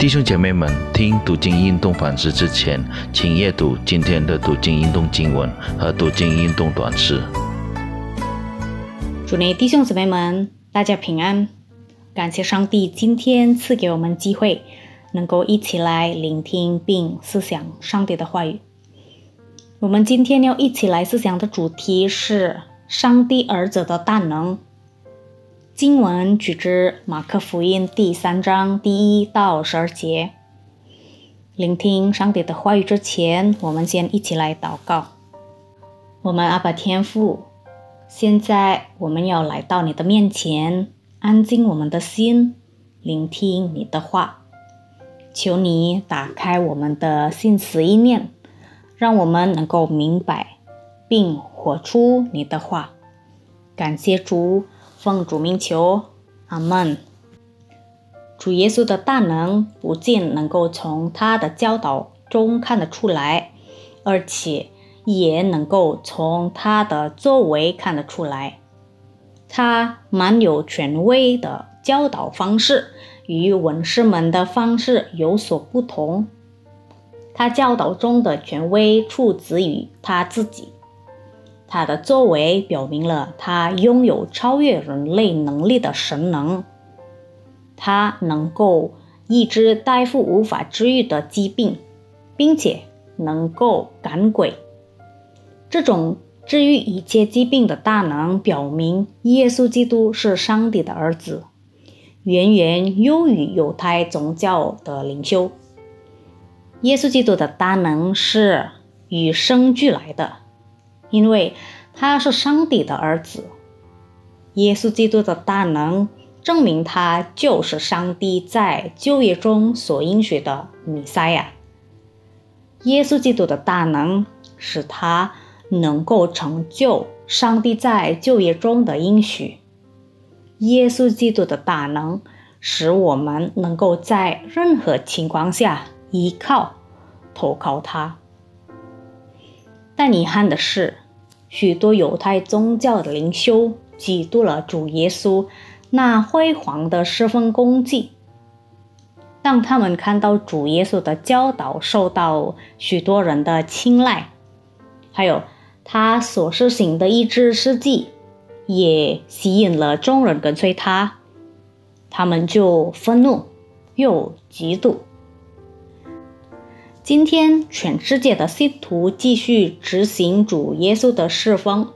弟兄姐妹们，听读经运动反思之前，请阅读今天的读经运动经文和读经运动短诗。主内弟兄姊妹们，大家平安！感谢上帝今天赐给我们机会，能够一起来聆听并思想上帝的话语。我们今天要一起来思想的主题是上帝儿子的大能。经文取自马可福音第三章第一到十二节。聆听上帝的话语之前，我们先一起来祷告。我们阿爸天父，现在我们要来到你的面前，安静我们的心，聆听你的话。求你打开我们的心思意念，让我们能够明白并活出你的话。感谢主。奉主名求，阿门。主耶稣的大能不仅能够从他的教导中看得出来，而且也能够从他的作为看得出来。他蛮有权威的教导方式与文士们的方式有所不同。他教导中的权威出自于他自己。他的作为表明了他拥有超越人类能力的神能，他能够医治大夫无法治愈的疾病，并且能够赶鬼。这种治愈一切疾病的大能，表明耶稣基督是上帝的儿子，远远优于犹太宗教的领袖。耶稣基督的大能是与生俱来的。因为他是上帝的儿子，耶稣基督的大能证明他就是上帝在旧约中所应许的弥赛亚。耶稣基督的大能使他能够成就上帝在旧约中的应许。耶稣基督的大能使我们能够在任何情况下依靠、投靠他。但遗憾的是，许多犹太宗教的领袖嫉妒了主耶稣那辉煌的侍奉功绩。当他们看到主耶稣的教导受到许多人的青睐，还有他所施行的一治事迹也吸引了众人跟随他，他们就愤怒又嫉妒。今天，全世界的信徒继续执行主耶稣的侍奉，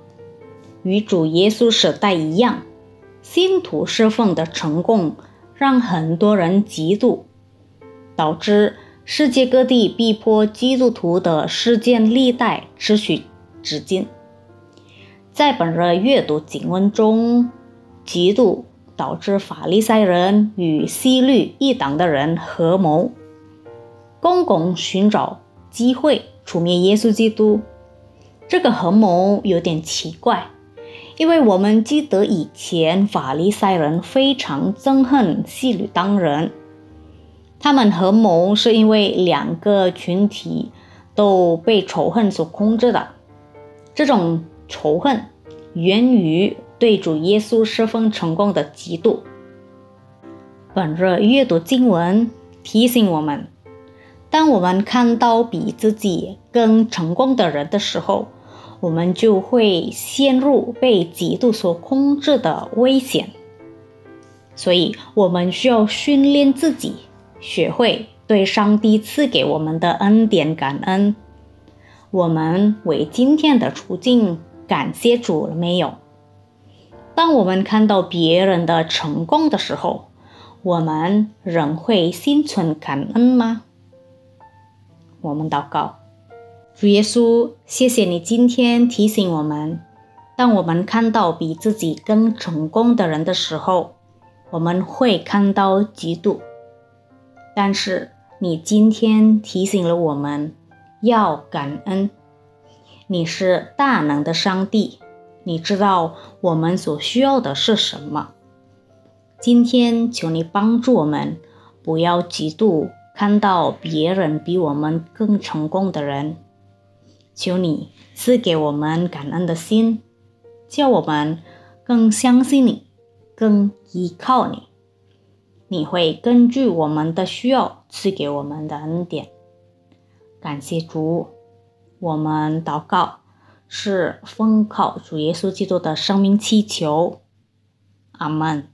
与主耶稣时代一样。信徒侍奉的成功让很多人嫉妒，导致世界各地逼迫基督徒的事件历代持续至今。在本日阅读经文中，嫉妒导致法利赛人与西律一党的人合谋。公公寻找机会除灭耶稣基督，这个合谋有点奇怪，因为我们记得以前法利赛人非常憎恨希律当人，他们合谋是因为两个群体都被仇恨所控制的，这种仇恨源于对主耶稣侍奉成功的嫉妒。本日阅读经文提醒我们。当我们看到比自己更成功的人的时候，我们就会陷入被嫉妒所控制的危险。所以，我们需要训练自己，学会对上帝赐给我们的恩典感恩。我们为今天的处境感谢主了没有？当我们看到别人的成功的时候，我们仍会心存感恩吗？我们祷告，主耶稣，谢谢你今天提醒我们，当我们看到比自己更成功的人的时候，我们会看到嫉妒。但是你今天提醒了我们要感恩，你是大能的上帝，你知道我们所需要的是什么。今天求你帮助我们，不要嫉妒。看到别人比我们更成功的人，求你赐给我们感恩的心，叫我们更相信你，更依靠你。你会根据我们的需要赐给我们的恩典。感谢主，我们祷告是奉靠主耶稣基督的生命祈求，阿门。